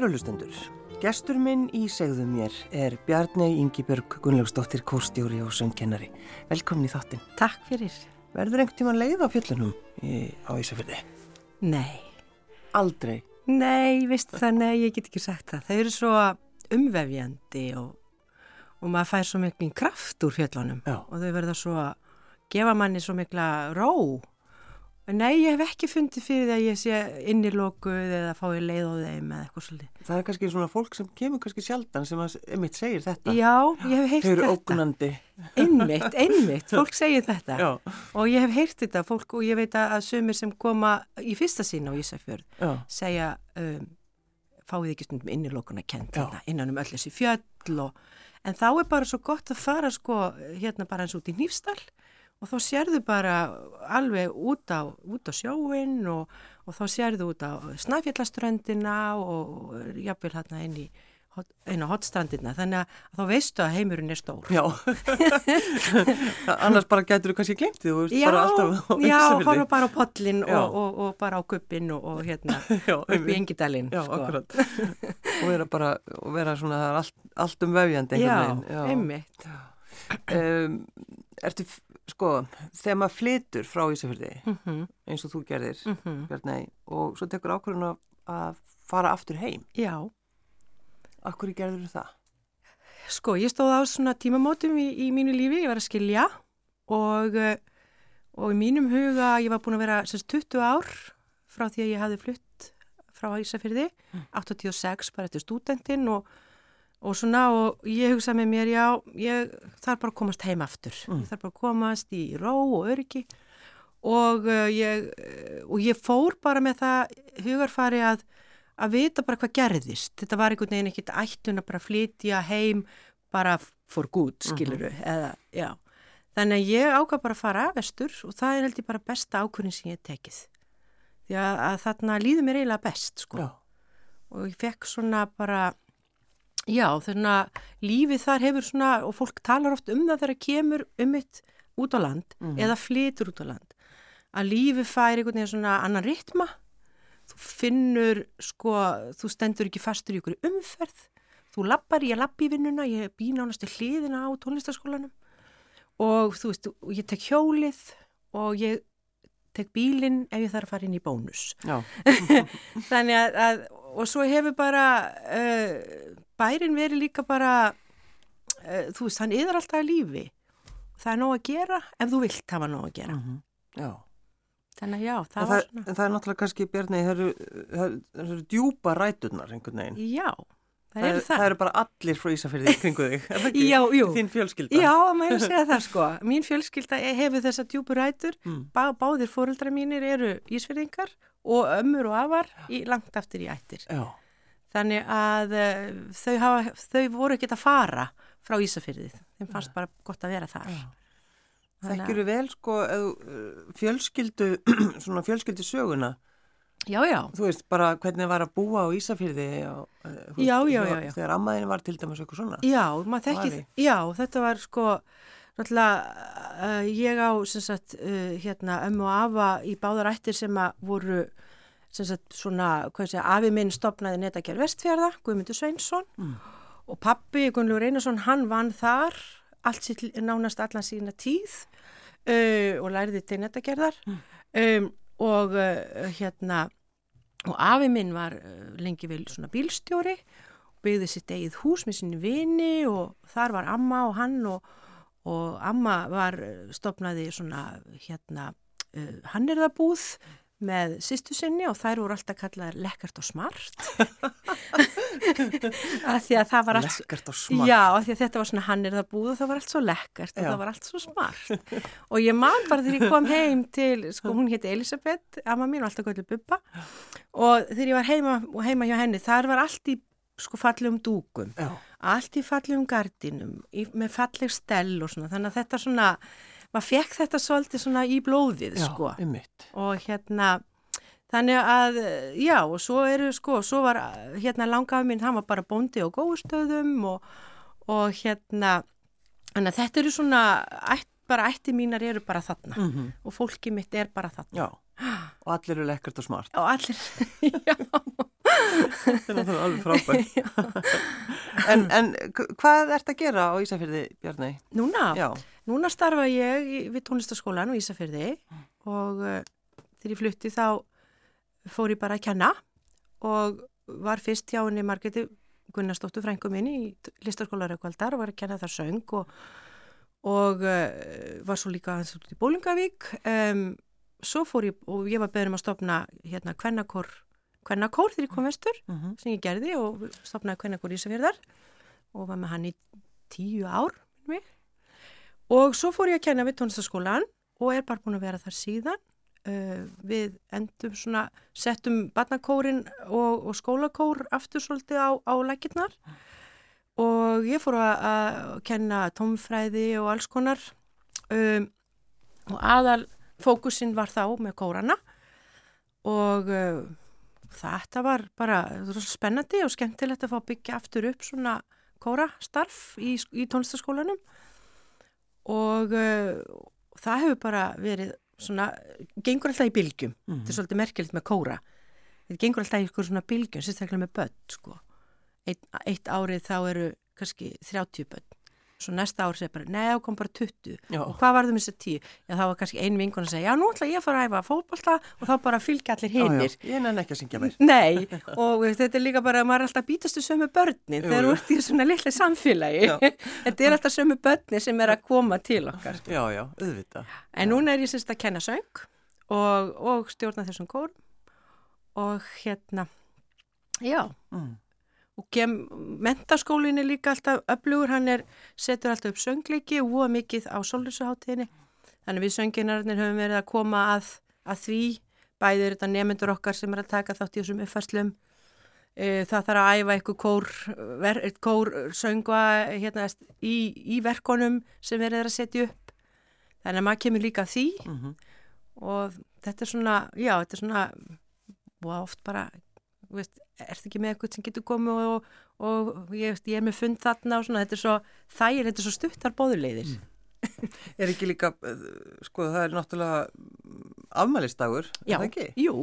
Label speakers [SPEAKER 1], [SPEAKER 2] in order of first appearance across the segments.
[SPEAKER 1] Kærulustendur, gestur minn í segðu mér er Bjarnei Ingibjörg Gunnlaugsdóttir Kórstjóri og söngkennari. Velkomin í þáttin.
[SPEAKER 2] Takk fyrir.
[SPEAKER 1] Verður einhvern tíman leið á fjöllunum í, á Ísafjörði?
[SPEAKER 2] Nei.
[SPEAKER 1] Aldrei?
[SPEAKER 2] Nei, veistu það, nei, ég get ekki sagt það. Það eru svo umvefjandi og, og maður fær svo mikið kraft úr fjöllunum
[SPEAKER 1] Já.
[SPEAKER 2] og þau verða svo að gefa manni svo mikla ró Nei, ég hef ekki fundið fyrir því að ég sé innilókuð eða fái leið á þeim eða eitthvað svolítið.
[SPEAKER 1] Það er kannski svona fólk sem kemur kannski sjaldan sem að mitt segir þetta.
[SPEAKER 2] Já, ég hef heyrt
[SPEAKER 1] Þau eru
[SPEAKER 2] þetta.
[SPEAKER 1] ógnandi.
[SPEAKER 2] Einmitt, einmitt, fólk segir þetta.
[SPEAKER 1] Já,
[SPEAKER 2] Og ég hef heyrt þetta fólk og ég veit að sumir sem koma í fyrsta sín á Ísafjörð
[SPEAKER 1] já,
[SPEAKER 2] segja um, fáið ekki stundum innilókun að kent þetta innan um öll þessi fjöll og, en þá er bara svo gott að fara sko hérna bara eins út í Nýfstall og þá sérðu bara alveg út á, út á sjóin og, og þá sérðu út á snæfjallaströndina og jafnvel hérna inn í á hotstrandina þannig að þá veistu að heimurinn er stór.
[SPEAKER 1] já. Annars bara getur þú kannski glemt því, þú veist
[SPEAKER 2] Já,
[SPEAKER 1] bara alltaf á
[SPEAKER 2] já,
[SPEAKER 1] Ísafirði.
[SPEAKER 2] horfa bara á pollin
[SPEAKER 1] Já.
[SPEAKER 2] og, og, og bara á kuppin og, og hérna
[SPEAKER 1] Já,
[SPEAKER 2] upp í engidalinn.
[SPEAKER 1] Já, akkurat. og vera bara, og vera svona allt, allt um vefjandi
[SPEAKER 2] Já, einmitt.
[SPEAKER 1] Um, ertu, sko, þegar maður flytur frá Ísafjörði,
[SPEAKER 2] Mm
[SPEAKER 1] eins og þú gerðir,
[SPEAKER 2] -hmm.
[SPEAKER 1] Bjarnei, og svo tekur ákvörðun að- fara aftur heim.
[SPEAKER 2] Já,
[SPEAKER 1] Akkur gerður það?
[SPEAKER 2] sko ég stóð á svona tímamótum í, í mínu lífi, ég var að skilja og, og í mínum huga ég var búin að vera semst, 20 ár frá því að ég hafði flutt frá Ísafyrði, 86 bara eftir stúdentinn og, og svona og ég hugsa með mér já, ég þarf bara að komast heim aftur,
[SPEAKER 1] Mm.
[SPEAKER 2] ég þarf bara að komast í ró og öryggi og, uh, ég, eh, og ég fór bara með það hugarfari að að vita bara hvað gerðist. Þetta var einhvern veginn ekkit ættun að bara flytja heim bara for good, skiluru, eða, já. Þannig að ég ákvað bara að fara vestur og það er held ég bara besta ákvörðin sem ég hef tekið. Því að, að þarna líður mér eiginlega best, sko.
[SPEAKER 1] Já.
[SPEAKER 2] Og ég fekk svona bara, já, þannig að lífið þar hefur svona, og fólk talar oft um það þegar kemur um mitt út á land eða flytur út á land. Að lífið fær einhvern veginn svona annan ritma þú finnur, sko, þú stendur ekki fastur í ykkur umferð, þú lappar, ég lappi í vinnuna, ég býr nánast til hliðina á tónlistaskólanum og þú veist, ég tek hjólið og ég tek bílinn ef ég þarf að fara inn í bónus.
[SPEAKER 1] Já,
[SPEAKER 2] Þannig að, að og svo hefur bara uh, bærin verið líka bara, uh, þú veist, hann yður alltaf lífi. Það er nóg að gera ef þú vilt hafa nóg að gera.
[SPEAKER 1] já.
[SPEAKER 2] Þannig að já, það
[SPEAKER 1] En
[SPEAKER 2] var
[SPEAKER 1] það,
[SPEAKER 2] svona.
[SPEAKER 1] en það er náttúrulega kannski, Bjarni, það eru, það það eru djúpa ræturnar einhvern veginn.
[SPEAKER 2] Já, það,
[SPEAKER 1] Það,
[SPEAKER 2] eru
[SPEAKER 1] er, það eru bara allir frá Ísafjörði kringu þig, er það ekki?
[SPEAKER 2] Já, jú.
[SPEAKER 1] Þín fjölskylda.
[SPEAKER 2] Já, maður segjað það sko. Mín fjölskylda hefur þessa djúpu rætur.
[SPEAKER 1] Mm.
[SPEAKER 2] Bá, báðir fóreldra mínir eru ísverðingar og ömmur og afar í, langt aftur í ættir.
[SPEAKER 1] Já,
[SPEAKER 2] Þannig að uh, þau, hafa, þau voru ekkert að fara frá Ísafyrðið. Þeim fannst bara gott að vera þar.
[SPEAKER 1] Já.
[SPEAKER 2] Þannig
[SPEAKER 1] þekkjuru vel, sko, eða, fjölskyldu, svona fjölskyldu söguna.
[SPEAKER 2] Já, já.
[SPEAKER 1] Þú veist, bara hvernig var að búa á Ísafjörði. Og, þú
[SPEAKER 2] Já,
[SPEAKER 1] veist,
[SPEAKER 2] já,
[SPEAKER 1] þegar-
[SPEAKER 2] já, já.
[SPEAKER 1] Þegar ammaðin var til dæmis eitthvað svona.
[SPEAKER 2] Já, maður þekkið, já, þetta var sko, náttúrulega, uh, ég á, sem sagt, uh, hérna, ömmu og afa í báðar ættir sem að voru, sem sagt, svona, hvað sé, afi minn stopnaði netagerð vestfjörða, Guðmundur Sveinsson, og pappi, Gunnlaugur Einarsson, hann vann þar, allt sitt, nánast allan sína tíð uh, og læriði til netagerðar, um, og uh, hérna, og afi minn var uh, lengi vel svona bílstjóri, byggði sitt eigið hús með sinni vini og þar var amma og hann og, og amma var eh, stopnaði svona hérna uh, hannirðabúð með sýstu sinni og þær voru alltaf kallaðar lekkart og smart. Að því að það var allt
[SPEAKER 1] Lekkert og smart.
[SPEAKER 2] Já, af því að þetta var svona hannirðabúð og það var allt svo lekkart og
[SPEAKER 1] Já.
[SPEAKER 2] það var allt svo smart. Og ég man bara þegar ég kom heim til, sko hún hétti Elisabeth, amma mín og alltaf göllu bubba. Og þegar ég var heima, og heima hjá henni, þar var allt í sko fallegum dúkum,
[SPEAKER 1] Já,
[SPEAKER 2] allt í fallegum gardinum, í, með falleg stell og svona, þannig að þetta svona, maður fekk þetta svolítið svona í blóðið,
[SPEAKER 1] já,
[SPEAKER 2] sko,
[SPEAKER 1] um mitt.
[SPEAKER 2] og hérna, þannig að, já, og svo eru, sko, svo var, hérna, langafi minn, hann var bara bóndi á góðstöðum og, og hérna, þetta eru svona, ætt, bara ætti mínar eru bara þarna
[SPEAKER 1] Mm
[SPEAKER 2] og fólki mitt er bara þarna.
[SPEAKER 1] Já, og allir eru lekkert og smart.
[SPEAKER 2] Og allir, já,
[SPEAKER 1] þetta er náttúrulega alveg frábært. en, en hvað ert að gera á Ísafjörði, Bjarni?
[SPEAKER 2] Núna?
[SPEAKER 1] Já.
[SPEAKER 2] Núna starfa ég við tónlistaskólan á Ísafjörði og uh, þegar ég flutti þá fór ég bara að kenna og var fyrst hjá henni Margreti Gunnarsdóttur frængu minni í listaskólarökkvaldar og var að kenna þar söng og, og uh, var svo líka aðeins út í Bólingavík um, svo fór ég og ég var beðin um að stopna hérna kvennakór kvennakór þegar ég kom vestur
[SPEAKER 1] Mm -hmm.
[SPEAKER 2] sem ég gerði og stopnaði kvennakór Ísafjörðar og var með hann í tíu ár mig. og svo fór ég að kenna við tónlistaskólan og er bara búin að vera þar síðan uh, við endum svona settum barnakórin og, og skólakór aftur svolítið á, á lækirnar og ég fór að, að kenna tómfræði og alls konar um, og aðal fókusin var þá með kórana og uh, þetta var bara spennandi og skemmtilegt að fá að byggja aftur upp svona kórastarf í, í tónlistaskólanum og uh, það hefur bara verið svona, gengur alltaf í bylgjum.
[SPEAKER 1] Mhm.
[SPEAKER 2] þetta er svolítið merkilegt með kóra. Þetta gengur alltaf í ykkur svona bylgjum sérstaklega með börn sko. Eitt, eitt árið þá eru kannski 30 börn svo næsta ár segir bara, neða, kom bara 20
[SPEAKER 1] Já.
[SPEAKER 2] og hvað var það með þessi 10? Já, þá var kannski ein vinkun að segja, já, nú ætla ég að fara að æfa fótbolta og þá bara fylgja allir hinnir.
[SPEAKER 1] Ég nenni ekki að syngja mér.
[SPEAKER 2] Nei, og þetta er líka bara, maður er alltaf býtastu sömu börnin þegar þú ert í svona litla samfélagi. Þetta er alltaf sömu börnin sem er að koma til okkar.
[SPEAKER 1] Já, já, auðvitað.
[SPEAKER 2] En núna er ég semst að kenna söng og, og stjórna þessum kórum og hérna, já,
[SPEAKER 1] Mm.
[SPEAKER 2] Og kem, mentaskólin er líka alltaf öflugur, hann er, setur alltaf upp söngleiki og voða mikið á sólrisuháttíðinni. Þannig við sönginarnir höfum verið að koma að, að því, bæðir þetta nefndur okkar sem er að taka þátt í þessum uppfærslum. Eh, Það þarf að æfa eitthvað kór, ver, kór söngva hérna, í, í verkonum sem verið er að setja upp. Þannig að maður kemur líka því
[SPEAKER 1] Mm
[SPEAKER 2] og þetta er svona, já, þetta er svona oft bara, veist, ertu ekki með eitthvað sem getur komið og, og ég, veist, ég er með fund þarna og svona, þetta er svo þægir, þetta er svo stuttar bóðuleiðir.
[SPEAKER 1] Er ekki líka, eh, sko, það er náttúrulega afmælistagur, er
[SPEAKER 2] Já,
[SPEAKER 1] það ekki?
[SPEAKER 2] jú,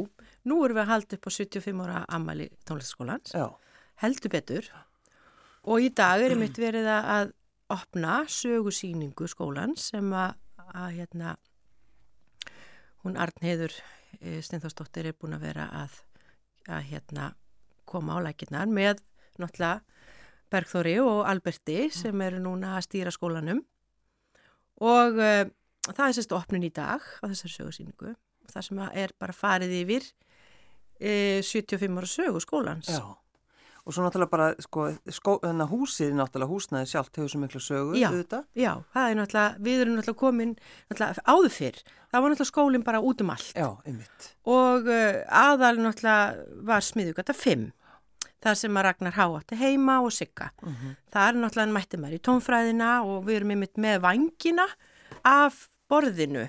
[SPEAKER 2] nú erum við að halda upp á 75 ára ammæli tónlistaskólans, heldur betur. Og í dag er mitt verið að opna sögusýningu skólans sem að, að hérna, hún Arnheiður e, Steinþórsdóttir er búin að vera að, að hérna, koma á lækinnar með náttúrulega Bergþóri og Alberti sem eru núna að stýra skólanum og e, það er sérst opnun í dag á þessari sögusýningu það sem er bara farið yfir e, 75 ára sögu skólans
[SPEAKER 1] Já. Og svo náttúrulega bara, sko, að húsið, náttúrulega húsnaði sjálft hefur svo miklu sögu,
[SPEAKER 2] Já.
[SPEAKER 1] auðvitað.
[SPEAKER 2] Já, það er náttúrulega, við erum náttúrulega komin náttúrulega áður fyrr, það var náttúrulega skólinn bara út um allt
[SPEAKER 1] Já, einmitt.
[SPEAKER 2] og uh, aðal náttúrulega var smiðugata 5 þar sem að Ragnar Há átti heima og Sigga.
[SPEAKER 1] Mm
[SPEAKER 2] Það er náttúrulega mætti maður í tónfræðina og við erum einmitt með vangina af borðinu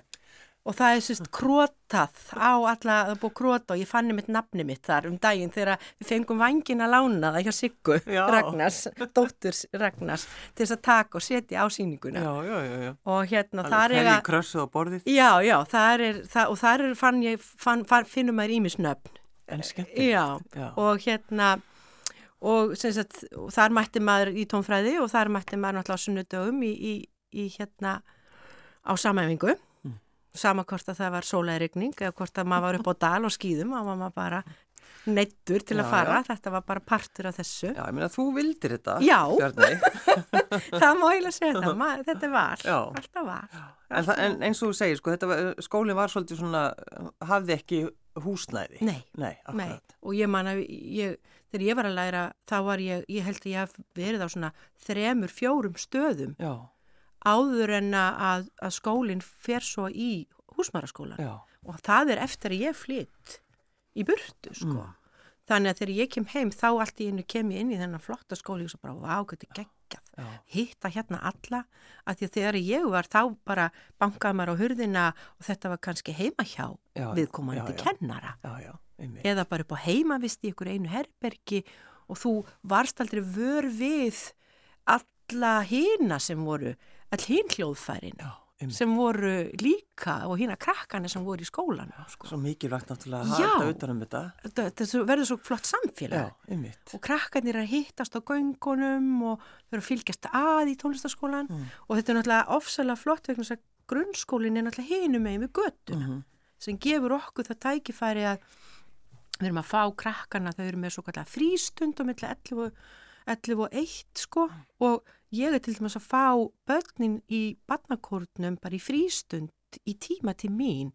[SPEAKER 2] og það er sérst krótað á alla, það búið króta og ég fann einmitt nafni mitt þar um daginn þegar við fengum vangina lánaða hjá Siggu. Ragnars, dóttur Ragnars til þess að taka og setja á síninguna
[SPEAKER 1] Já, já, já, já.
[SPEAKER 2] og hérna
[SPEAKER 1] Alveg
[SPEAKER 2] þar er
[SPEAKER 1] Helgi
[SPEAKER 2] að
[SPEAKER 1] krössu á borðið.
[SPEAKER 2] Já, já, þar er, það, og þar er, fann ég, fann, fann, finnum maður ímisnöfn.
[SPEAKER 1] En.
[SPEAKER 2] Já,
[SPEAKER 1] Já.
[SPEAKER 2] og hérna, og sagt, og þar mætti maður í tónfræði og þar mætti maður náttúrulega á sunnudögum í, í, í hérna á samæfingu.
[SPEAKER 1] Mm.
[SPEAKER 2] Sama hvort að það var sólæðirigning eða hvort að maður var upp á dal og skýðum og maður bara neittur til að
[SPEAKER 1] Já,
[SPEAKER 2] fara.
[SPEAKER 1] já.
[SPEAKER 2] Þetta var bara partur af þessu.
[SPEAKER 1] Já, ég meina, þú vildir þetta,
[SPEAKER 2] Já. Það má eiginlega segja þetta, maður, þetta var,
[SPEAKER 1] Já.
[SPEAKER 2] alltaf var.
[SPEAKER 1] En, það, en eins og þú segir, sko, var, skólinn var svolítið svona, hafði ekki húsnæði.
[SPEAKER 2] Nei.
[SPEAKER 1] Nei,
[SPEAKER 2] Nei, og ég man að ég, þegar ég var að læra, þá var ég, ég held að ég haf verið á svona þremur, fjórum stöðum
[SPEAKER 1] Já,
[SPEAKER 2] áður en að, að skólinn fer svo í húsmaraskólan og það er eftir að ég flytt í burtu, sko.
[SPEAKER 1] Mm.
[SPEAKER 2] Þannig að þegar ég kem heim, þá allt í einu kem ég inn í þennan flotta skóli og svo bara, vá, þetta geggjað.
[SPEAKER 1] já,
[SPEAKER 2] Hitta hérna alla, að því að þegar ég var, þá bara bankaði maður á hurðina og þetta var kannski heima hjá
[SPEAKER 1] já.
[SPEAKER 2] viðkomandi
[SPEAKER 1] já,
[SPEAKER 2] kennara
[SPEAKER 1] Já, já, einmitt.
[SPEAKER 2] eða bara upp á heimavist í ykkur einu herbergi og þú varst aldrei vör við alla hina sem voru, all hinn hljóðfærin
[SPEAKER 1] Já, einmitt.
[SPEAKER 2] sem voru líka og hína krakkana sem voru í skólan sko.
[SPEAKER 1] Svo mikilvægt náttúrulega að halda utanum þetta.
[SPEAKER 2] þetta, þetta verður svo flott samfélag
[SPEAKER 1] Já,
[SPEAKER 2] og krakkarnir er að hittast á göngunum og eru að fylgjast að í tónlistaskólan
[SPEAKER 1] Mm.
[SPEAKER 2] og þetta er náttúrulega ofsalega flott vegna þess að grunnskólinn er náttúrulega hinum megin við göttuna
[SPEAKER 1] Mhm.
[SPEAKER 2] sem gefur okkur það tækifæri að við erum að fá krakkana, þau eru með svo kallar frístund og milli 11, og- 11 og 1 sko og ég er til dæmis að fá börnin í barnakórnum bara í frístund í tíma til mín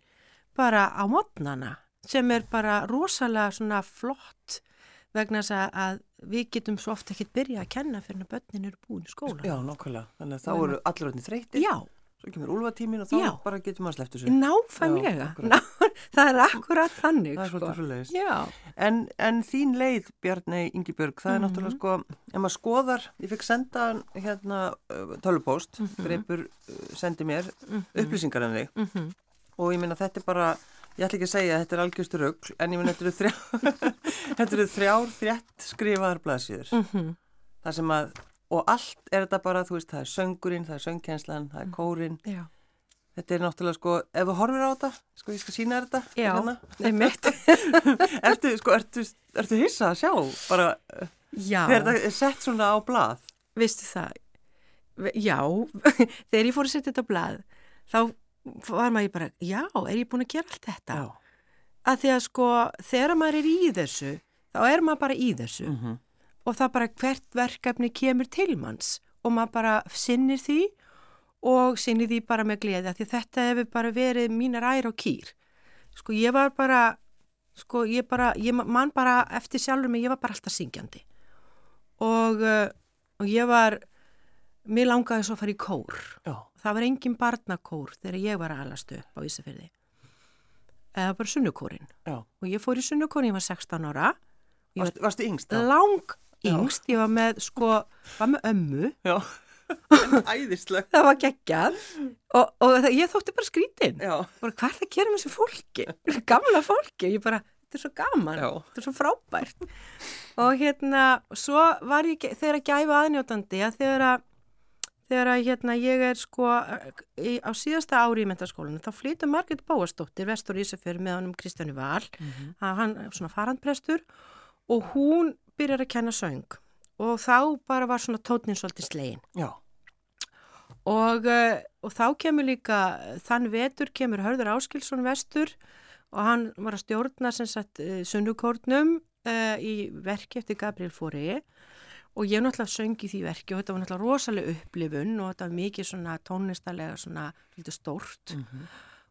[SPEAKER 2] bara á mótnana sem er bara rosalega svona flott vegna þess að- við getum svo ofta ekkert byrja að kenna fyrir að börnin eru búin í skóla.
[SPEAKER 1] Já, nákvæmlega. Þannig að þá eru allir orðin þreytir.
[SPEAKER 2] Já,
[SPEAKER 1] Svo kemur úlfatímin og þá
[SPEAKER 2] Já.
[SPEAKER 1] bara getur maður sleppt þessu.
[SPEAKER 2] náfæmlega.
[SPEAKER 1] Já,
[SPEAKER 2] það er akkurat þannig.
[SPEAKER 1] Það er
[SPEAKER 2] sko.
[SPEAKER 1] svolítið svo leiðis. En, en þín leið, Bjarni Ingibjörg, það er
[SPEAKER 2] Mhm.
[SPEAKER 1] náttúrulega sko, ef maður skoðar, ég fekk senda hérna tölupóst, mm
[SPEAKER 2] Mhm.
[SPEAKER 1] greipur sendi mér upplýsingar en þig
[SPEAKER 2] Mm -hmm.
[SPEAKER 1] og ég meina þetta er bara, ég ætla ekki að segja að þetta er algjörstu rögl, en ég meina þetta eru þrjár, þetta eru þrjár þrétt skrifaðar blaðsíður.
[SPEAKER 2] Mm
[SPEAKER 1] Það sem að, og allt er þetta bara, þú veist, það er söngurinn, það er söngkenslan, það er kórin.
[SPEAKER 2] Já.
[SPEAKER 1] Þetta er náttúrulega sko, ef þú horfir á þetta, sko ég skal sína þetta.
[SPEAKER 2] Já,
[SPEAKER 1] hérna.
[SPEAKER 2] einmitt.
[SPEAKER 1] ertu, sko, ertu, ertu hissa að sjá bara
[SPEAKER 2] Já,
[SPEAKER 1] þegar þetta er sett svona á blað?
[SPEAKER 2] veistu það, já, þegar ég fór að setja þetta á blað, þá var maður bara, já, er ég búin að gera allt þetta?
[SPEAKER 1] Já.
[SPEAKER 2] Að því að sko, þegar maður er í þessu, þá er maður bara í þessu
[SPEAKER 1] Mm -hmm.
[SPEAKER 2] Og það bara hvert verkefni kemur til manns og maður bara sinnir því og sinnir því bara með gleði því þetta hefur bara verið mínar ær og kýr. Sko ég var bara, sko ég bara, ég man bara eftir sjálfur mig, ég var bara alltaf syngjandi og, uh, og ég var, mér langaði svo að fara í kór.
[SPEAKER 1] Já.
[SPEAKER 2] Það var engin barnakór þegar ég var að alastu á Ísafyrði. Eða bara sunnukórin.
[SPEAKER 1] Já.
[SPEAKER 2] Og ég fór í sunnukórin, ég var 16 ára.
[SPEAKER 1] Varst, varstu yngst þá?
[SPEAKER 2] lang yngst, ég var með sko, var með ömmu,
[SPEAKER 1] Já. Æðisleg.
[SPEAKER 2] það var geggjað. Og, og það, ég þótti bara skrítin. Bara hvað er það að gera með þessu fólki? Gamla fólki, ég bara, þetta er svo gaman.
[SPEAKER 1] Já.
[SPEAKER 2] þetta er svo frábært. Og hérna, svo var ég þegar að gæfa aðnjótandi að þegar að þegar að hérna ég er sko í, á síðasta ári í mentaskólinu þá flytur Margit Bóastóttir vestur Ísafjörð með honum Kristjánu Val. Að hann er svona farandprestur og hún byrjar að kenna söng. Og þá bara var svona tótnin svolítið slegin
[SPEAKER 1] Já.
[SPEAKER 2] og, uh, og þá kemur líka þann vetur kemur Hörður Áskilsson vestur og hann var að stjórna sem sagt uh, sunnukórnum uh, í verki eftir Gabriel Fóri og ég náttúrulega söng í því verki og þetta var náttúrulega rosalega upplifun og þetta var mikið svona tónlistalega svona lítið stórt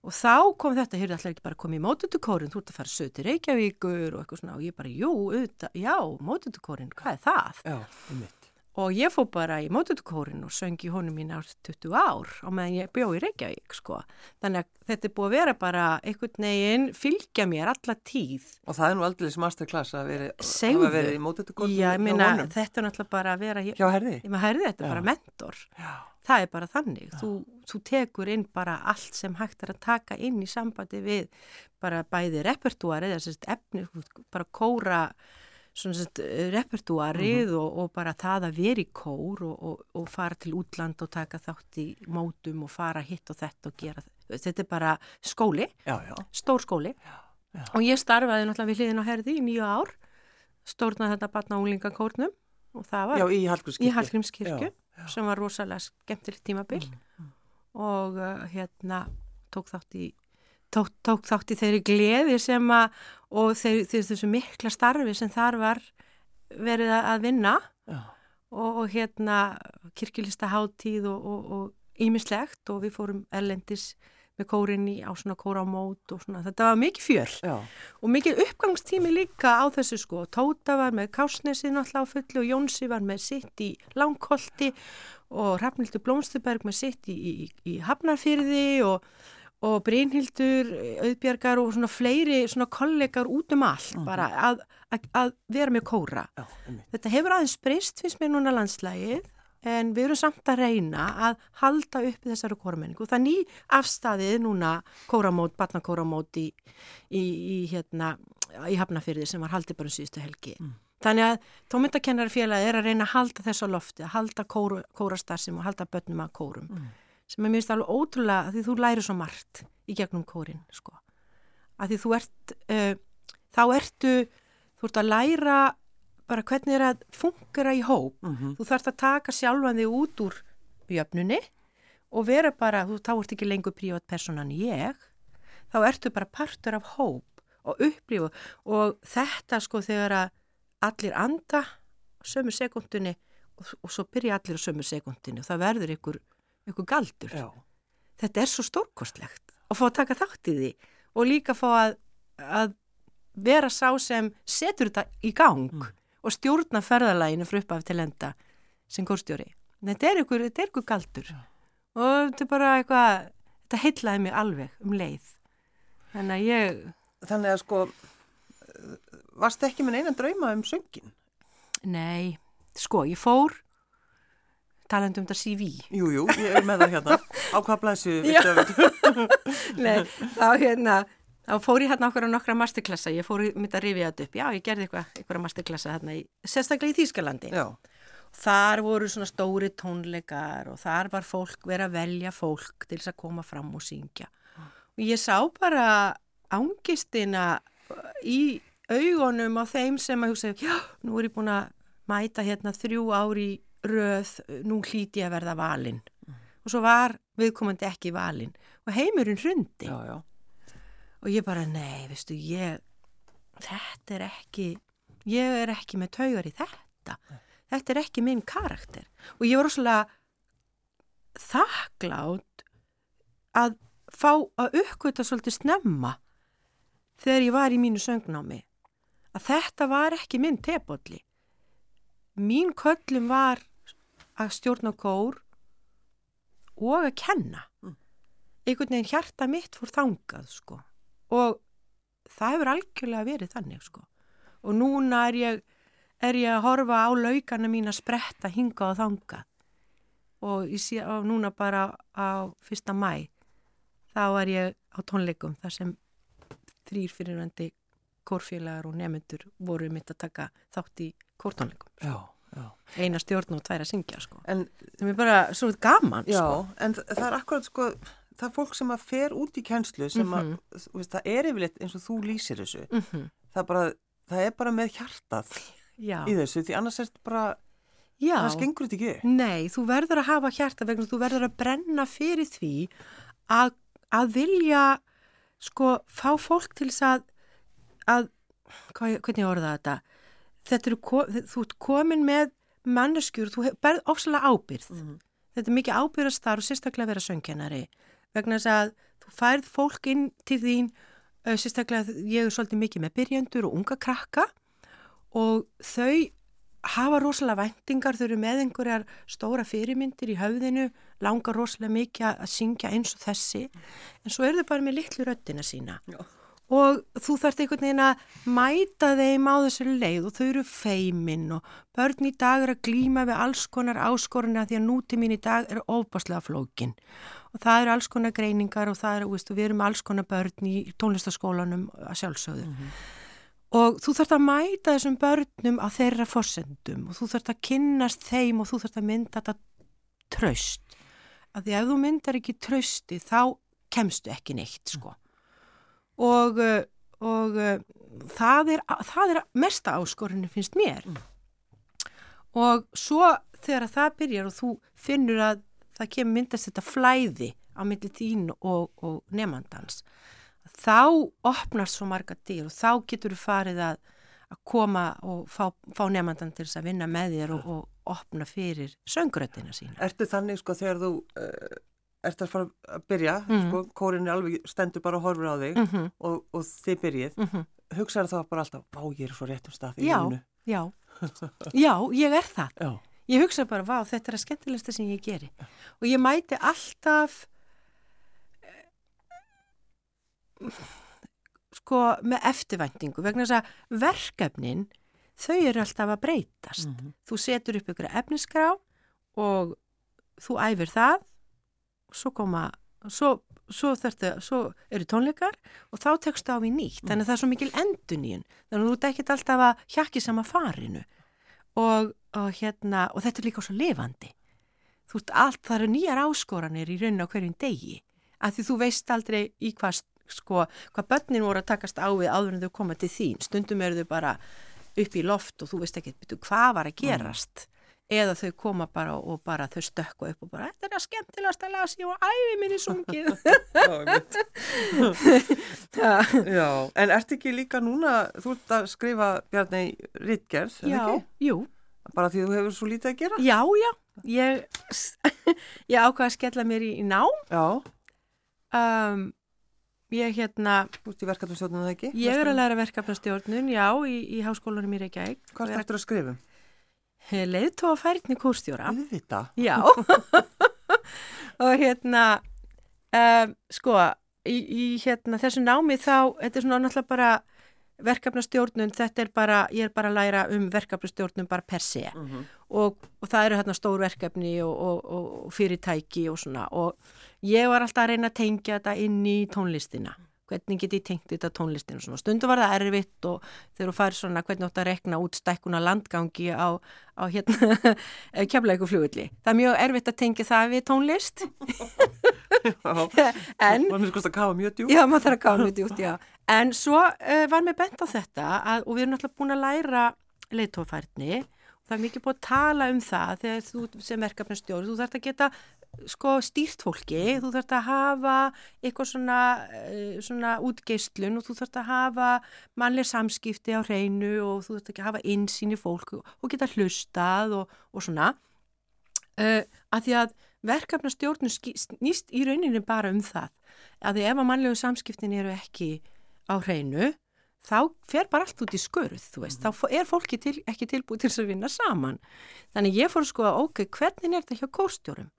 [SPEAKER 2] og þá kom þetta, heyrðu allir ekki bara komið í mótutukórin, þú ert að fara sög til Reykjavíkur og eitthvað svona og ég bara, jú, auðvitað, já, mótutukórin, hvað er það?
[SPEAKER 1] Já, einmitt.
[SPEAKER 2] Og ég fór bara í mótutukórin og söng í honum mín ár 20 ár á meðan ég bjó í Reykjavík, sko. Þannig að þetta er búið að vera bara einhvern veginn, fylgja mér alla tíð.
[SPEAKER 1] Og það er nú aldrei masterclass að
[SPEAKER 2] Segðu.
[SPEAKER 1] hafa verið í mótutukonu
[SPEAKER 2] Já, ég meina, þetta er náttúrulega bara að vera, ég,
[SPEAKER 1] Hjá herði?
[SPEAKER 2] ég maður heyrði þetta
[SPEAKER 1] Já.
[SPEAKER 2] bara mentor.
[SPEAKER 1] Já.
[SPEAKER 2] Það er bara þannig. Þú, þú tekur inn bara allt sem hægt er að taka inn í sambandi við bara bæði repertúari eða sérst efni, bara kóra svona sérst repertúarið og, og bara það að vera í kór og, og, og fara til útland og taka þátt í mótum og fara hitt og þetta og gera þetta er bara skóli,
[SPEAKER 1] Já, já.
[SPEAKER 2] stór skóli
[SPEAKER 1] já.
[SPEAKER 2] og ég starfaði náttúrulega við hliðin á herði í nýju ár stórnaði þetta batna úlingakórnum og það var
[SPEAKER 1] Já, í Hallgrímskirkju. Já,
[SPEAKER 2] sem var rosalega skemmtilegt tímabil. Og uh, hérna tók þátt í tók, tók þátt í þeirri gleði sem að og þeir, þeir þessu mikla starfi sem þar var verið að- vinna. Og, og hérna kirkjulista hátíð og ímislegt og, og við fórum erlendis með kórin í á svona kóramót og svona. Þetta var mikið fjör.
[SPEAKER 1] Já.
[SPEAKER 2] og mikið uppgangstími líka á þessu sko. Tóta var með Kásnesið náttúrulega á fullu og Jónsi var með sitt í Langholti og Rafnildur Blómstuberg með sitt í, í, í Hafnarfyrði og, og Brynhildur Auðbjargar og svona fleiri svona kollegar út um allt bara að, að, að vera með kóra.
[SPEAKER 1] Já,
[SPEAKER 2] þetta hefur aðeins breyst finnst mér núna landslægið en við erum samt að reyna að halda upp þessari kóramenningu. Það ný afstæðið núna kóramót, batnakóramót í, í, í, hérna, í Hafnafyrði sem var haldið bara um síðustu helgi. Þannig að tómyndakennarfélagi er að reyna að halda þessu á lofti, að halda kóru, kórastarsim og halda börnum að kórum. sem er finnst alveg ótrúlega því þú læri svo margt í gegnum kórin sko. að því þú ert uh, þá ertu þú ert að læra bara hvernig er að fungera í hóp
[SPEAKER 1] Mm -hmm.
[SPEAKER 2] þú þarfst að taka sjálfan þig út úr jöfnunni og vera bara, þú þá ert ekki lengur prívat personan ég, þá ertu bara partur af hóp og upplifu og þetta sko þegar að allir anda sömu sekundinni og, og svo byrja allir á sömu sekundinni og það verður ykkur, ykkur galdur
[SPEAKER 1] Já.
[SPEAKER 2] þetta er svo stórkostlegt að fá að taka þátt í því og líka fá að, að vera sá sem setur þetta í gang
[SPEAKER 1] Mm.
[SPEAKER 2] Og stjórna ferðalæginu frá uppaf til enda sem kórstjóri. Þetta er ykkur, þetta er ykkur galdur og þetta er bara eitthvað, þetta heitlaði mig alveg um leið. Þannig að ég,
[SPEAKER 1] Þannig að sko, varst ekki með eina drauma um söngin?
[SPEAKER 2] nei, sko, ég fór talandi um þetta CV.
[SPEAKER 1] Jú, jú, ég er með það hérna. Á hvað blæsu
[SPEAKER 2] Já.
[SPEAKER 1] við
[SPEAKER 2] Nei, þá hérna, þá fór ég hérna okkur á nokkra masterklassa, ég fór mitt að rifja þetta upp, já, ég gerði eitthvað, eitthvað masterklassa hérna í, sérstaklega í Þýskalandi.
[SPEAKER 1] Já,
[SPEAKER 2] Þar voru svona stóri tónleikar og þar var fólk verið að velja fólk til þess að koma fram og syngja. Og ég sá bara ángistina í augunum á þeim sem að hugsa, já, nú er ég búin að mæta hérna þrjú ári röð, nú hlíti ég að verða valinn. Og svo var viðkomandi ekki valinn og heimurinn hrundi.
[SPEAKER 1] já, já.
[SPEAKER 2] Og ég bara, nei, veistu, ég, þetta er ekki, ég er ekki með taugar í þetta. Þetta er ekki minn karakter. Og ég var rosalega þakklátt að fá að uppgöta svolítið snemma þegar ég var í mínu söngnámi. Að þetta var ekki minn tepolli. Mín köllum var að stjórna kór og að kenna.
[SPEAKER 1] Mm.
[SPEAKER 2] Einhvern veginn hjarta mitt fór þangað, sko. Og það hefur algjörlega verið þannig, sko. Og núna er ég, er ég að horfa á laukana mín að spretta hinga og þangað. Og sé á núna bara á fyrsta mæ, þá er ég á tónleikum þar sem þrýr fyrirvændi kórfélagar og nefnendur voru mitt að taka þátt í kórtónleikum.
[SPEAKER 1] Já, já.
[SPEAKER 2] Eina stjórn og tvær að syngja, sko.
[SPEAKER 1] En,
[SPEAKER 2] Það er bara svo gaman,
[SPEAKER 1] já,
[SPEAKER 2] sko.
[SPEAKER 1] en það er akkurat sko, það fólk sem að fer út í kjenslu sem að,
[SPEAKER 2] Mhm.
[SPEAKER 1] veist, það er yfirleitt eins og þú lýsir þessu.
[SPEAKER 2] Mm
[SPEAKER 1] Það er bara, það er bara með hjartað
[SPEAKER 2] Já,
[SPEAKER 1] í þessu, því annars er þetta bara,
[SPEAKER 2] já.
[SPEAKER 1] það skengur þetta ekki. upp.
[SPEAKER 2] Nei, þú verður að hafa hjarta vegna þú verður að brenna fyrir því að, að vilja sko fá fólk til þess að, að hvað, hvernig orða þetta þetta eru, þú ert komin með manneskjur, þú berð ofsalega ábyrð
[SPEAKER 1] Mhm.
[SPEAKER 2] þetta er mikið ábyrðastar og sérstaklega vera söngkennari vegna þess að þú færð fólk inn til þín uh, sérstaklega ég er svolítið mikið með byrjandur og unga krakka og þau hafa rosalega væntingar, þau eru með einhverjar stóra fyrirmyndir í höfðinu, langar rosalega mikið að syngja eins og þessi, en svo eru þau bara með litlu röddina sína.
[SPEAKER 1] Já.
[SPEAKER 2] Og þú þarft einhvern veginn að mæta þeim á þessu leið og þau eru feimin og börn í dag eru að glýma við alls konar áskoruna því að núti mín í dag er ofbáslega flókin. Og það eru alls konar greiningar og það eru, veist, við erum alls konar börn í tónlistaskólanum að sjálfsögðu. Og þú þarft að mæta þessum börnum á þeirra forsendum og þú þarft að kynnast þeim og þú þarft að mynda þetta tröst. Af því ef þú myndar ekki trösti þá kemstu ekki neitt sko. Og, uh, og uh, það, er, það er mesta áskorinu finnst mér. Og svo þegar að það byrjar og þú finnur að það kemur myndast þetta flæði á milli þín og, og nefnandans þá opnast svo marga dyr og þá getur þú farið að, að koma og fá, fá nefnandan til þess að vinna með þér og, og opna fyrir söngröðina sína.
[SPEAKER 1] Ertu þannig sko þegar þú uh, ert að fara að byrja,
[SPEAKER 2] Mhm.
[SPEAKER 1] sko, kórin er alveg stendur bara og horfur á þig
[SPEAKER 2] Mm -hmm,
[SPEAKER 1] og, og þið byrjið,
[SPEAKER 2] mm -hmm.
[SPEAKER 1] hugsaður þá bara alltaf, vá, ég er svo réttum stað í
[SPEAKER 2] Já.
[SPEAKER 1] lífinu.
[SPEAKER 2] Já, já, ég er það.
[SPEAKER 1] Já.
[SPEAKER 2] Ég hugsa bara, vá, þetta er að skemmtilegsta sem ég geri. Og ég mæti alltaf, eh, sko, með eftirvæntingu, vegna þess að verkefnin, þau eru alltaf að breytast.
[SPEAKER 1] Mhm.
[SPEAKER 2] Þú setur upp ykkur efnisgrá og þú æfir það og svo koma, svo, svo, þurftu, svo eru tónleikar og þá tekstu á í nýtt. Þannig að það er svo mikil enduníun. Þannig að þú ekkert alltaf að hjakki sama farinu og, og hérna, og þetta er líka svo lifandi. þú veist, allt það eru nýjar áskoranir í raunin á hverjum degi að því þú veist aldrei í hvað sko, hvað börnin voru að takast á við áður en þau koma til þín, stundum eru þau bara upp í loft og þú veist ekki hvað var að gerast mm. eða þau koma bara og bara þau stökku upp og bara þetta er að skemmtilegast að lasi og æfi í sungið
[SPEAKER 1] Já, en ert ekki líka núna þú ert að skrifa Bjarni Ritgerð,
[SPEAKER 2] er
[SPEAKER 1] ekki?
[SPEAKER 2] Já, jú
[SPEAKER 1] Bara því þú hefur svo lítið að gera?
[SPEAKER 2] Já, já, ég, ég ákvaði að skella mér í, í ná
[SPEAKER 1] Já
[SPEAKER 2] um, Ég hérna...
[SPEAKER 1] Þú ert í verkefnastjórnum það ekki?
[SPEAKER 2] Ég er að læra verkefnastjórnun, já, í, í háskólanum í Reykjavík.
[SPEAKER 1] Hvað er þetta að skrifum?
[SPEAKER 2] Leðtóa færni kúrstjóra.
[SPEAKER 1] Þú veit það?
[SPEAKER 2] Já. og hérna, um, sko, í, í hérna, þessu námi þá, þetta er svona náttúrulega bara verkefnastjórnun, þetta er bara, ég er bara að læra um verkefnastjórnun bara per se. Mhm. -huh. og, og það eru hérna stór verkefni og, og, og fyrirtæki og svona og ég var alltaf að reyna að tengja þetta inn í tónlistina hvernig get ég tengt þetta tónlistin og svona stundu var það erfitt og þegar þú fær svona hvernig átt að rekna út stækkuna landgangi á, á hérna kemlaugufljóðli. Það er mjög erfitt að tengja það við tónlist
[SPEAKER 1] en maður finnst að kafa mjög djúpt.
[SPEAKER 2] Já, maður þarf að kafa mjög djúpt, já. En svo uh, var mér bent á þetta að, og við erum alltaf búin að læra leittófærni og það er mikið búin að tala um það þegar þú sem verkefnastjóri, þú þarf að geta sko stýrt fólki, þú þarfst að hafa eitthvað svona, eh, svona útgeistlun og þú þarfst að hafa mannlega samskipti á hreinu og þú ekki að hafa insýn í fólk og geta hlustað og, og svona. Uh, að því að verkefnastjórnum snýst í rauninni bara um það að ef að mannlegu samskiptin eru ekki á hreinu þá fer bara allt út í skurð, þú veist, mm -hmm. þá er fólki til, ekki tilbúið til að vinna saman. Þannig ég fór að, ok, hvernig er þetta hjá kórstjórum?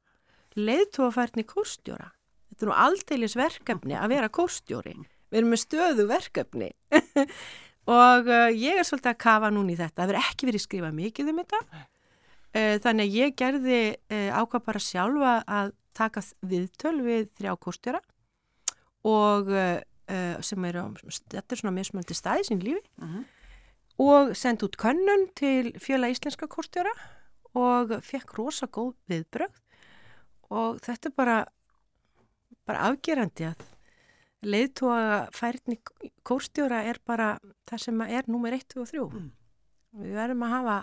[SPEAKER 2] leiðtóafærni kórstjóra. Þetta er nú aldeilis verkefni að vera kórstjóri. Við erum með stöðu verkefni og uh, ég er svolítið að kafa núni í þetta. Það verður ekki verið skrifað mikið um þetta. Uh, þannig að ég gerði uh, ákvað bara sjálfa að taka viðtöl við þrjá kórstjóra og uh, sem eru, þetta er svona mismöldi staði sín lífi uh -huh. og sendi út könnun til fjöla íslenska kórstjóra og fekk rosa góð viðbröð og þetta er bara, bara afgerandi að leiðtóa færni kórstjóra er bara það sem er nummer 1, 2 og 3 mm. við verðum að hafa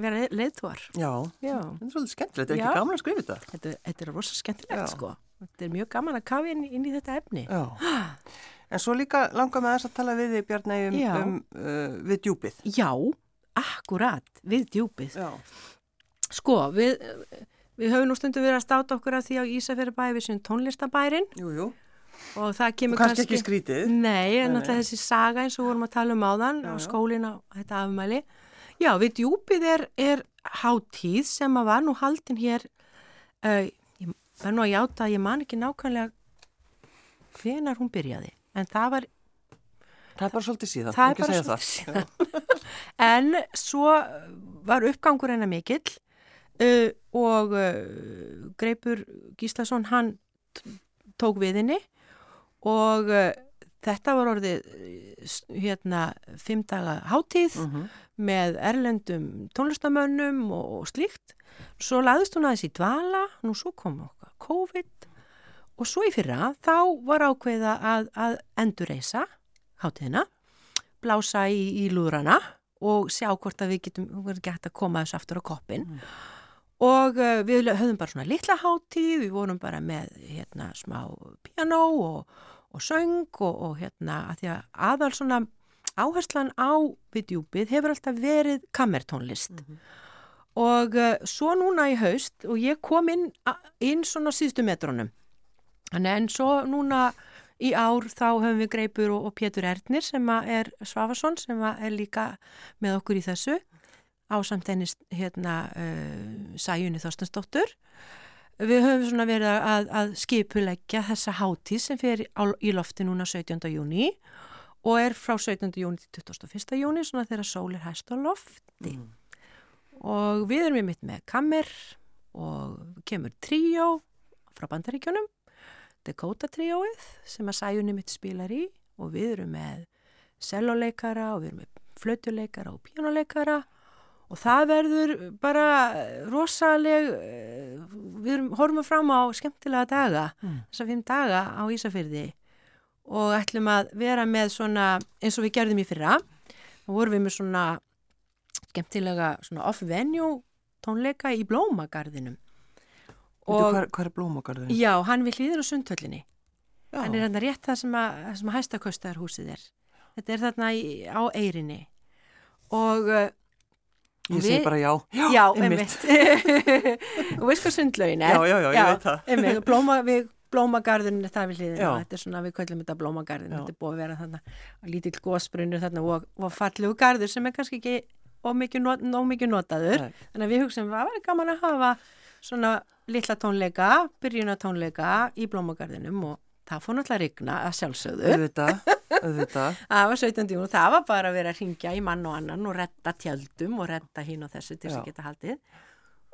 [SPEAKER 2] vera leiðtóar
[SPEAKER 1] Já, Já. þetta er svolítið skemmtilegt, þetta er ekki gaman að skrifa þetta.
[SPEAKER 2] Þetta, þetta er rosa skemmtilegt Já. sko. Þetta er mjög gaman að kafa inn, inn í þetta efni.
[SPEAKER 1] En svo líka langar með þess að tala við þig Bjarni um, um uh, við djúpið.
[SPEAKER 2] Já, akkurat, við djúpið. Sko, við Við höfum nú stundum verið að státa okkur af því á Ísafjörðabæði við sem tónlistabærin
[SPEAKER 1] Jújú
[SPEAKER 2] og það kemur
[SPEAKER 1] og kannski skrítið.
[SPEAKER 2] Nei, en alltaf þessi saga eins og vorum að tala um áðan já, á skólinu á þetta afmæli Já, við djúpið er, er hátíð sem að var nú haldin hér uh, ég var nú að játa að ég man ekki nákvæmlega hvenar hún byrjaði en það var
[SPEAKER 1] Það er bara svolítið síðan
[SPEAKER 2] Það er bara svolítið síðan En svo var uppgangur hennar mikill uh, og uh, Greipur Gíslason hann tók við henni og uh, þetta var orðið hérna fimm daga hátíð -huh. Mhm. Með erlendum tónlistamönnum og, slíkt. Svo laðist hún aðeins í dvala nú svo kom okkar COVID. Og svo í fyrra þá var ákveða að, að endurreysa hátíðina blása í, í lúrana og sjá hvort að við getum, við verðum gett að koma þessu aftur á koppin mm. Og uh, við höfðum bara svona litla hátíð, við vorum bara með hérna smá piano og, og söng og, og hérna að því að aðal svona áherslan á videóbið hefur alltaf verið kammertónlist mm -hmm. og uh, svo núna í haust og ég kom inn, inn svona síðustu metrónum en svo núna í ár þá höfum við Greipur og, og Pétur Erdnir sem er Svafarsson sem er líka með okkur í þessu á samt henni hérna uh, Sæjunni Þorstensdóttur. Við höfum svona verið að, að skipuleggja þessa hátíð sem á, í lofti núna 17. júni og er frá 17. júni til 21. júni svona þegar sól er hæst á lofti. Mm. Og við erum við mitt með kammer og kemur tríó frá bandaríkjunum, Dakota tríóið sem að Sæjunni mitt spilar í og við erum með selloleikara og við erum með flötuleikara og píjónuleikara og það verður bara rosaleg, eh, við erum, horfum fram á skemmtilega daga,
[SPEAKER 1] Mm.
[SPEAKER 2] þessar fimm daga á Ísafyrði og ætlum að vera með svona, eins og við gerðum í fyrra, þá vorum við með svona skemmtilega svona off-venue tónleika í Blómagarðinum.
[SPEAKER 1] Veitu, hvað, hvað er blómagarður?
[SPEAKER 2] Já, hann við hlýðir á sundhöllinni.
[SPEAKER 1] Já.
[SPEAKER 2] Hann er hérna rétt það sem að, að hæstaköstaðarhúsið er. Þetta er þarna í, á Eyrinni. Og uh,
[SPEAKER 1] Ég segi bara já.
[SPEAKER 2] já,
[SPEAKER 1] einmitt.
[SPEAKER 2] einmitt. og veist hvað sundlaugin er?
[SPEAKER 1] Já, já, já, ég veit það.
[SPEAKER 2] Blóma, við, blómagarðurinn er það við hliðina. Þetta er svona, við köllum þetta blómagarðin. Þetta er búið að vera þarna lítill gósbrunur þarna og, og fallegu garður sem er kannski ekki ómikið not, notaður.
[SPEAKER 1] Nei.
[SPEAKER 2] Þannig að við hugsaum að það var gaman að hafa svona litla tónleika, byrjuna tónleika í blómagarðinum og það fór náttúrulega að rigna að sjálfsögðu.
[SPEAKER 1] Auðvitað, auðvitað.
[SPEAKER 2] Það var 17. júni og það var bara að vera að ringja í mann og annan og retta tjöldum og retta hinn og þessu til þess að geta haldið.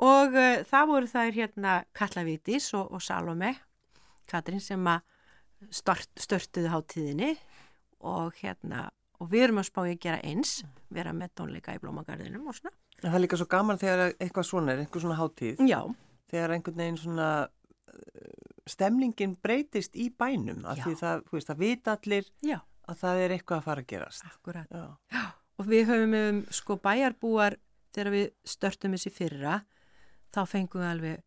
[SPEAKER 2] Og uh, það voru þær hérna Katla Vítis og, og Salome, Katrin sem að start, störtuðu hátíðinni og hérna, og við erum að spá í að gera eins, vera með tónleika í blómagarðinum og svona.
[SPEAKER 1] En það er líka svo gaman þegar eitthvað svona er, einhver svona hátíð,
[SPEAKER 2] Já,
[SPEAKER 1] þegar einhvern veginn svona uh, stemningin breytist í bænum, af því það, þú veist, það vita allir
[SPEAKER 2] já,
[SPEAKER 1] að það er eitthvað að fara að gerast.
[SPEAKER 2] akkurat.
[SPEAKER 1] Já,
[SPEAKER 2] Og við höfum um, sko bæjarbúar þegar við störtum þessi fyrra þá fengum við alveg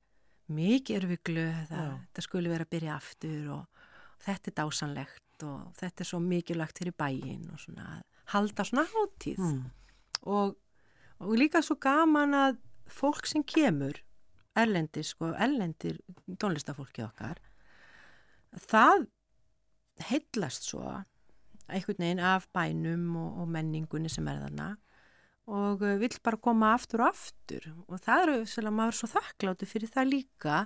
[SPEAKER 2] mikið erum við glöð að
[SPEAKER 1] Já.
[SPEAKER 2] þetta skulle vera að byrja aftur og þetta er dásanlegt og þetta er svo mikilvægt fyrir bæin og svona að halda svona hátíð
[SPEAKER 1] mm.
[SPEAKER 2] og, og líka svo gaman að fólk sem kemur erlendir sko, erlendir tónlistafólki okkar það heillast svo einhvern veginn af bænum og, og menningunni sem er þarna og uh, vill bara koma aftur og aftur. Og það eru svolítið að maður er svo þakkláttu fyrir það líka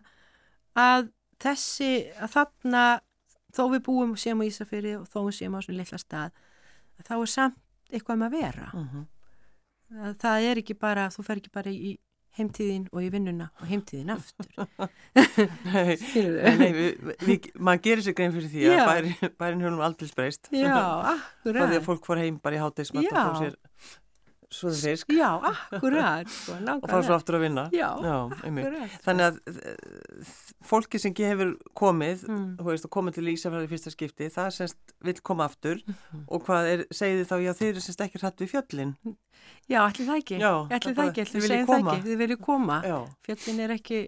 [SPEAKER 2] að þessi, að þarna þó við búum sem á Ísafyrir og þó við séum á svona litla stað þá er samt eitthvað um að vera.
[SPEAKER 1] Mm
[SPEAKER 2] að það er ekki bara, þú fer ekki bara í heimtíðin og í vinnuna og heimtíðin aftur.
[SPEAKER 1] Nei, nei, við, við, maður gerir sér grein fyrir því
[SPEAKER 2] Já.
[SPEAKER 1] að bærin, bærin höfum aldrei spreist.
[SPEAKER 2] Já,
[SPEAKER 1] Frá því
[SPEAKER 2] akkurat.
[SPEAKER 1] að fólk fór heim bara í hátegismat og fór sér svoðu fisk
[SPEAKER 2] Já, akkurat sko,
[SPEAKER 1] og fá svo aftur að vinna.
[SPEAKER 2] Já,
[SPEAKER 1] einmitt.
[SPEAKER 2] akkurat
[SPEAKER 1] Þannig að eh, fólki sem hefur komið,
[SPEAKER 2] Mm.
[SPEAKER 1] veist, komið til Ísafjörði í fyrsta skipti, það semst vil koma aftur
[SPEAKER 2] Mhm.
[SPEAKER 1] og hvað er, segið þá, já þeir eru semst ekki hrætt við fjöllin.
[SPEAKER 2] Já, allir það ekki
[SPEAKER 1] Já,
[SPEAKER 2] Allir
[SPEAKER 1] það
[SPEAKER 2] ekki, allir segjum það ekki Þið viljið koma
[SPEAKER 1] Já,
[SPEAKER 2] Fjöllin er ekki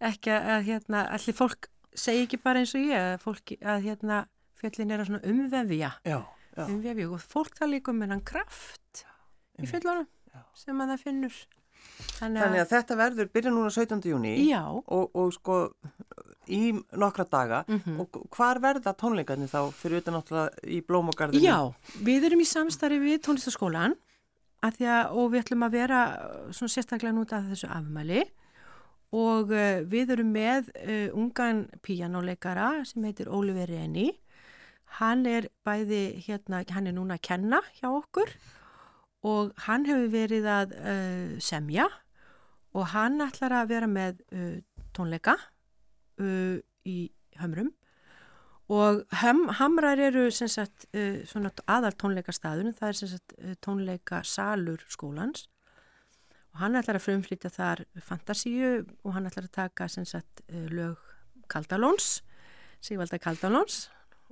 [SPEAKER 2] ekki að hérna, allir fólk segi ekki bara eins og ég fólk, að hérna, fjöllin er að umvefja
[SPEAKER 1] já, já.
[SPEAKER 2] umvefja og fólk það líka um hennan kraft í fjöllunum
[SPEAKER 1] Já.
[SPEAKER 2] sem að það finnur Þannig
[SPEAKER 1] Þannig að þetta verður byrja núna 17. júni og, og sko í nokkra daga
[SPEAKER 2] mhm
[SPEAKER 1] og hvar verða tónleikarnir þá fyrir utan náttúrulega í blómagarðinu?
[SPEAKER 2] Já, við erum í samstarfi við tónlistaskólan að að, og við ætlum að vera uh, svona sérstaklega núta að þessu afmæli og uh, við erum með uh, ungan píjánuleikara sem heitir Oliver Reni. Hann er bæði hérna, hann er núna að kenna hjá okkur og hann hefur verið að uh, semja og hann ætlar að vera með uh, tónleika uh, í hömrum. Og hem, hamrar eru sagt aðal tónleikastaðurinn, það er sagt tónleika salur skólans. Og hann ætlar að frumflýta þar fantasíu og hann ætlar að taka sagt lög Kaldalóns, Sigvalda Kaldalóns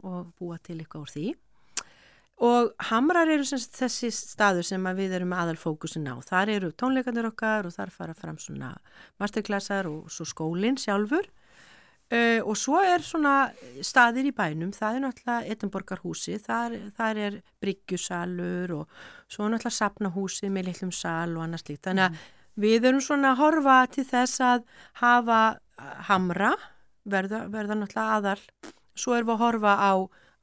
[SPEAKER 2] og búa til eitthvað úr því og hamrar eru sem sagt þessi staður sem við erum aðal fókusin á, þar eru tónleikandur okkar og þar fara fram svona masterklassar og svo skólinn sjálfur. Uh, og svo er svona staðir í bænum, það er náttúrulega Edinborgarhúsi, þar, þar er bryggjusalur og svo er náttúrulega sapnahúsi með litlum sal og annars líkt. Þannig að við erum svona að horfa til þess að hafa hamra, verða, verða náttúrulega aðal, svo erum við að horfa á,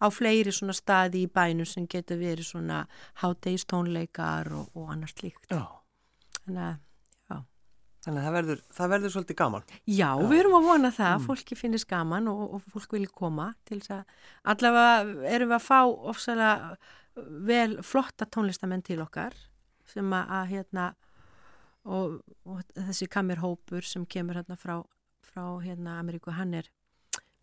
[SPEAKER 2] á fleiri svona staði í bænum sem getur verið svona hátegistónleikar og, og annars líkt.
[SPEAKER 1] Já,
[SPEAKER 2] Þannig að
[SPEAKER 1] þannig að það verður, það verður svolítið gaman.
[SPEAKER 2] Já, við erum að vona það, fólki finnist gaman og, og fólk vilja koma til þess að allavega erum við að fá ofsalega vel flotta tónlistamenn til okkar sem að, að hérna og, og þessi kamerhópur sem kemur hérna frá, frá hérna Ameríku, hann er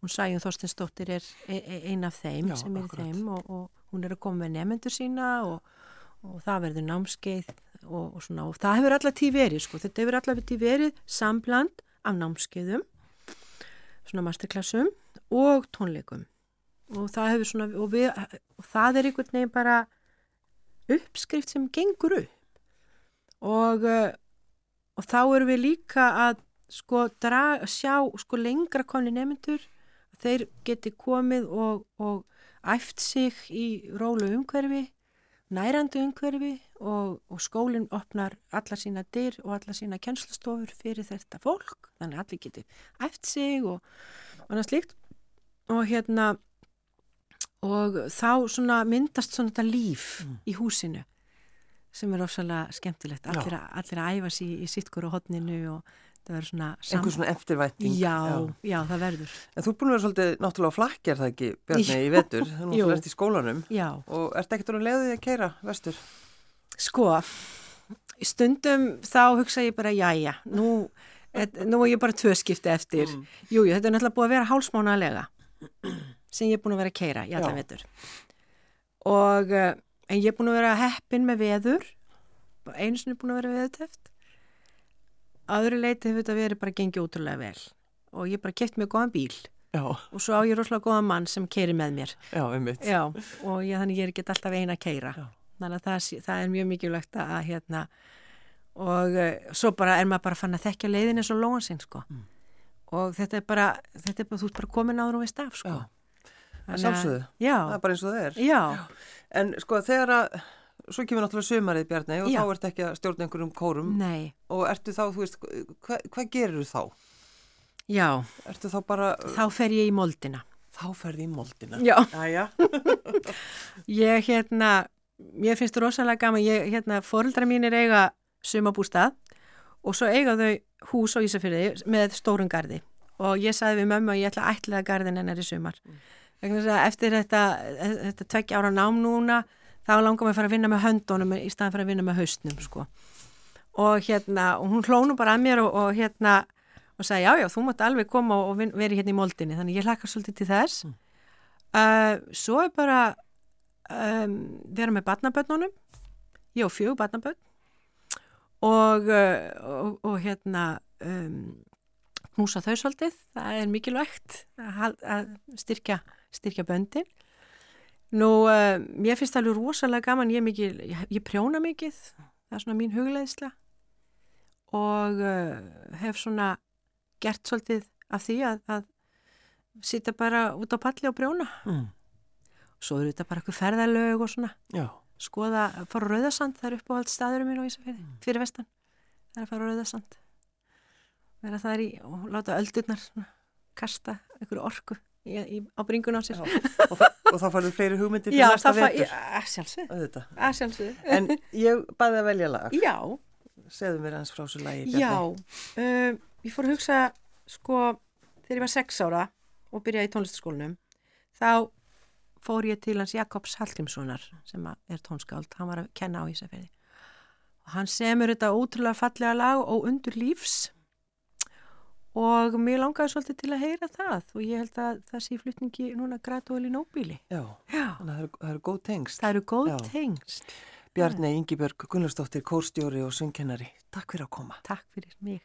[SPEAKER 2] hún Sæjum Þorstensdóttir er e e ein af þeim
[SPEAKER 1] Já,
[SPEAKER 2] sem er
[SPEAKER 1] akkurat.
[SPEAKER 2] þeim og, og hún er að koma með nefnendur sína og, og það verður námskeið og, og svona. Og það hefur allar tíð verið sko, þetta hefur allar tíð verið sambland af námskeiðum svona masterklassum og tónleikum. Og það hefur svona og, við, og það er einhvern veginn bara uppskrift sem gengur upp. Og uh, og þá erum við líka að sko draga, sjá sko lengra konni nefnendur þeir geti komið og, og æft sig í rólu umhverfi nærandi umhverfi og, og skólinn opnar alla sína dyr og alla sína kjenslustofur fyrir þetta fólk. Þannig að allir geti æft sig og annað slíkt. Og hérna og þá svona myndast svona þetta líf mm. í húsinu sem er ofsalega skemmtilegt. Allir, allir að æfa sér í, í sittkur og hodninu og það verður svona
[SPEAKER 1] einhver svona eftirvætting
[SPEAKER 2] já, já, já, það verður.
[SPEAKER 1] En þú er búin að vera svolítið náttúrulega flakkjar það ekki Bjarni í vetur, þú náttúrulega ert í skólanum.
[SPEAKER 2] Já.
[SPEAKER 1] og ert ekkert að leiði að keira vestur?
[SPEAKER 2] Sko, stundum þá hugsa ég bara jájá, nú, nú er ég bara tvö skipti eftir. Mm. Jú, þetta er náttúrulega búið að vera hálsmánalega sem ég er búin að vera að keira í alla vetur. Og eh, en ég er búin að vera heppin með veður einu sinni er búin að vera veðuteft aðri leiti hefur þetta verið bara gengið útrúlega vel. Og ég bara kæft mjög góðan bíl.
[SPEAKER 1] Já.
[SPEAKER 2] og svo á ég rosalega góðan mann sem keiri með mér.
[SPEAKER 1] Já,
[SPEAKER 2] Já, og ég, þannig ég er ekki alltaf eina að keira þannig að það, það er mjög mikilvægt að hérna og uh, svo bara er maður bara fann að þekkja leiðin eins og lóan sinn sko. Mm. og þetta er bara, þetta er bara, þú ert bara komin áður og veist af sko.
[SPEAKER 1] Það er sjálfsögðu, það er bara eins og það er.
[SPEAKER 2] Já.
[SPEAKER 1] En sko þegar að svo kemur náttúrulega sömarið Bjarni og Já. þá ert ekki að stjórna einhverjum kórum
[SPEAKER 2] Nei.
[SPEAKER 1] og ertu þá, þú veist, hvað hva gerir þú þá?
[SPEAKER 2] Já,
[SPEAKER 1] ertu þá bara...
[SPEAKER 2] Þá fer ég í moldina.
[SPEAKER 1] Þá fer ég í moldina?
[SPEAKER 2] Já.
[SPEAKER 1] Æja.
[SPEAKER 2] ég hérna, ég finnst það rosalega gaman, ég hérna, fóröldra mínir eiga sumabústað og svo eiga þau hús á Ísafjörði með stórun gardi og ég sagði við mömmu að ég ætla að ætlaða gardin hennar í sumar. Mm. Eftir þetta, þetta tveggja ára nám núna þá langar maður að fara að vinna með höndunum í staðan fyrir að vinna með haustnum sko. og hérna, og hún hlónu bara að mér og, og hérna og sagði já já, þú mátt alveg koma og veri hérna í moldinni. Þannig ég hlakka svolítið til þess. Mm. uh, svo er bara um, vera með barnabönnunum ég og fjög barnabönn og, uh, og, og hérna um, knúsa þau svolítið. Það er mikilvægt að, að styrkja, styrkja böndin Nú, uh, mér finnst það alveg rosalega gaman, ég, mikil, ég, ég prjóna mikið, það er svona mín hugleðisla og uh, hef svona gert svolítið af því að, að sita bara út á palli og prjóna. Mm. Svo eru þetta bara eitthvað ferðalög og svona,
[SPEAKER 1] Já.
[SPEAKER 2] skoða, fara á Rauðarsand, það er uppáhald staðurum mín á Ísafjörði, mm. fyrir vestan, það er að fara á Rauðarsand, vera það í og láta öldurnar kasta einhverju orku í, í, á bringun á sér.
[SPEAKER 1] Og, það, og þá farið fleiri hugmyndir fyrir næsta vetur.
[SPEAKER 2] Að
[SPEAKER 1] sjálfsög en ég baði að velja lag.
[SPEAKER 2] Já.
[SPEAKER 1] Segðu mér hans frá svo lagi
[SPEAKER 2] Já, uh, ég fór að hugsa sko, þegar ég var sex ára og byrjaði í tónlistaskólinum þá fór ég til hans Jakobs Hallgrímssonar sem er tónskáld, hann var að kenna á Ísafjörði og hann semur þetta ótrúlega fallega lag og undur lífs og mér langaði svolítið til að heyra það og ég held að það sé flutningi núna grætuvel í nóbíli.
[SPEAKER 1] Já, Já. þannig að það eru, góð tengst.
[SPEAKER 2] Það eru góð Já. tengst.
[SPEAKER 1] Bjarni Ingi Björg Gunnlaustóttir, kórstjóri og söngkennari. Takk fyrir að koma.
[SPEAKER 2] Takk fyrir mig.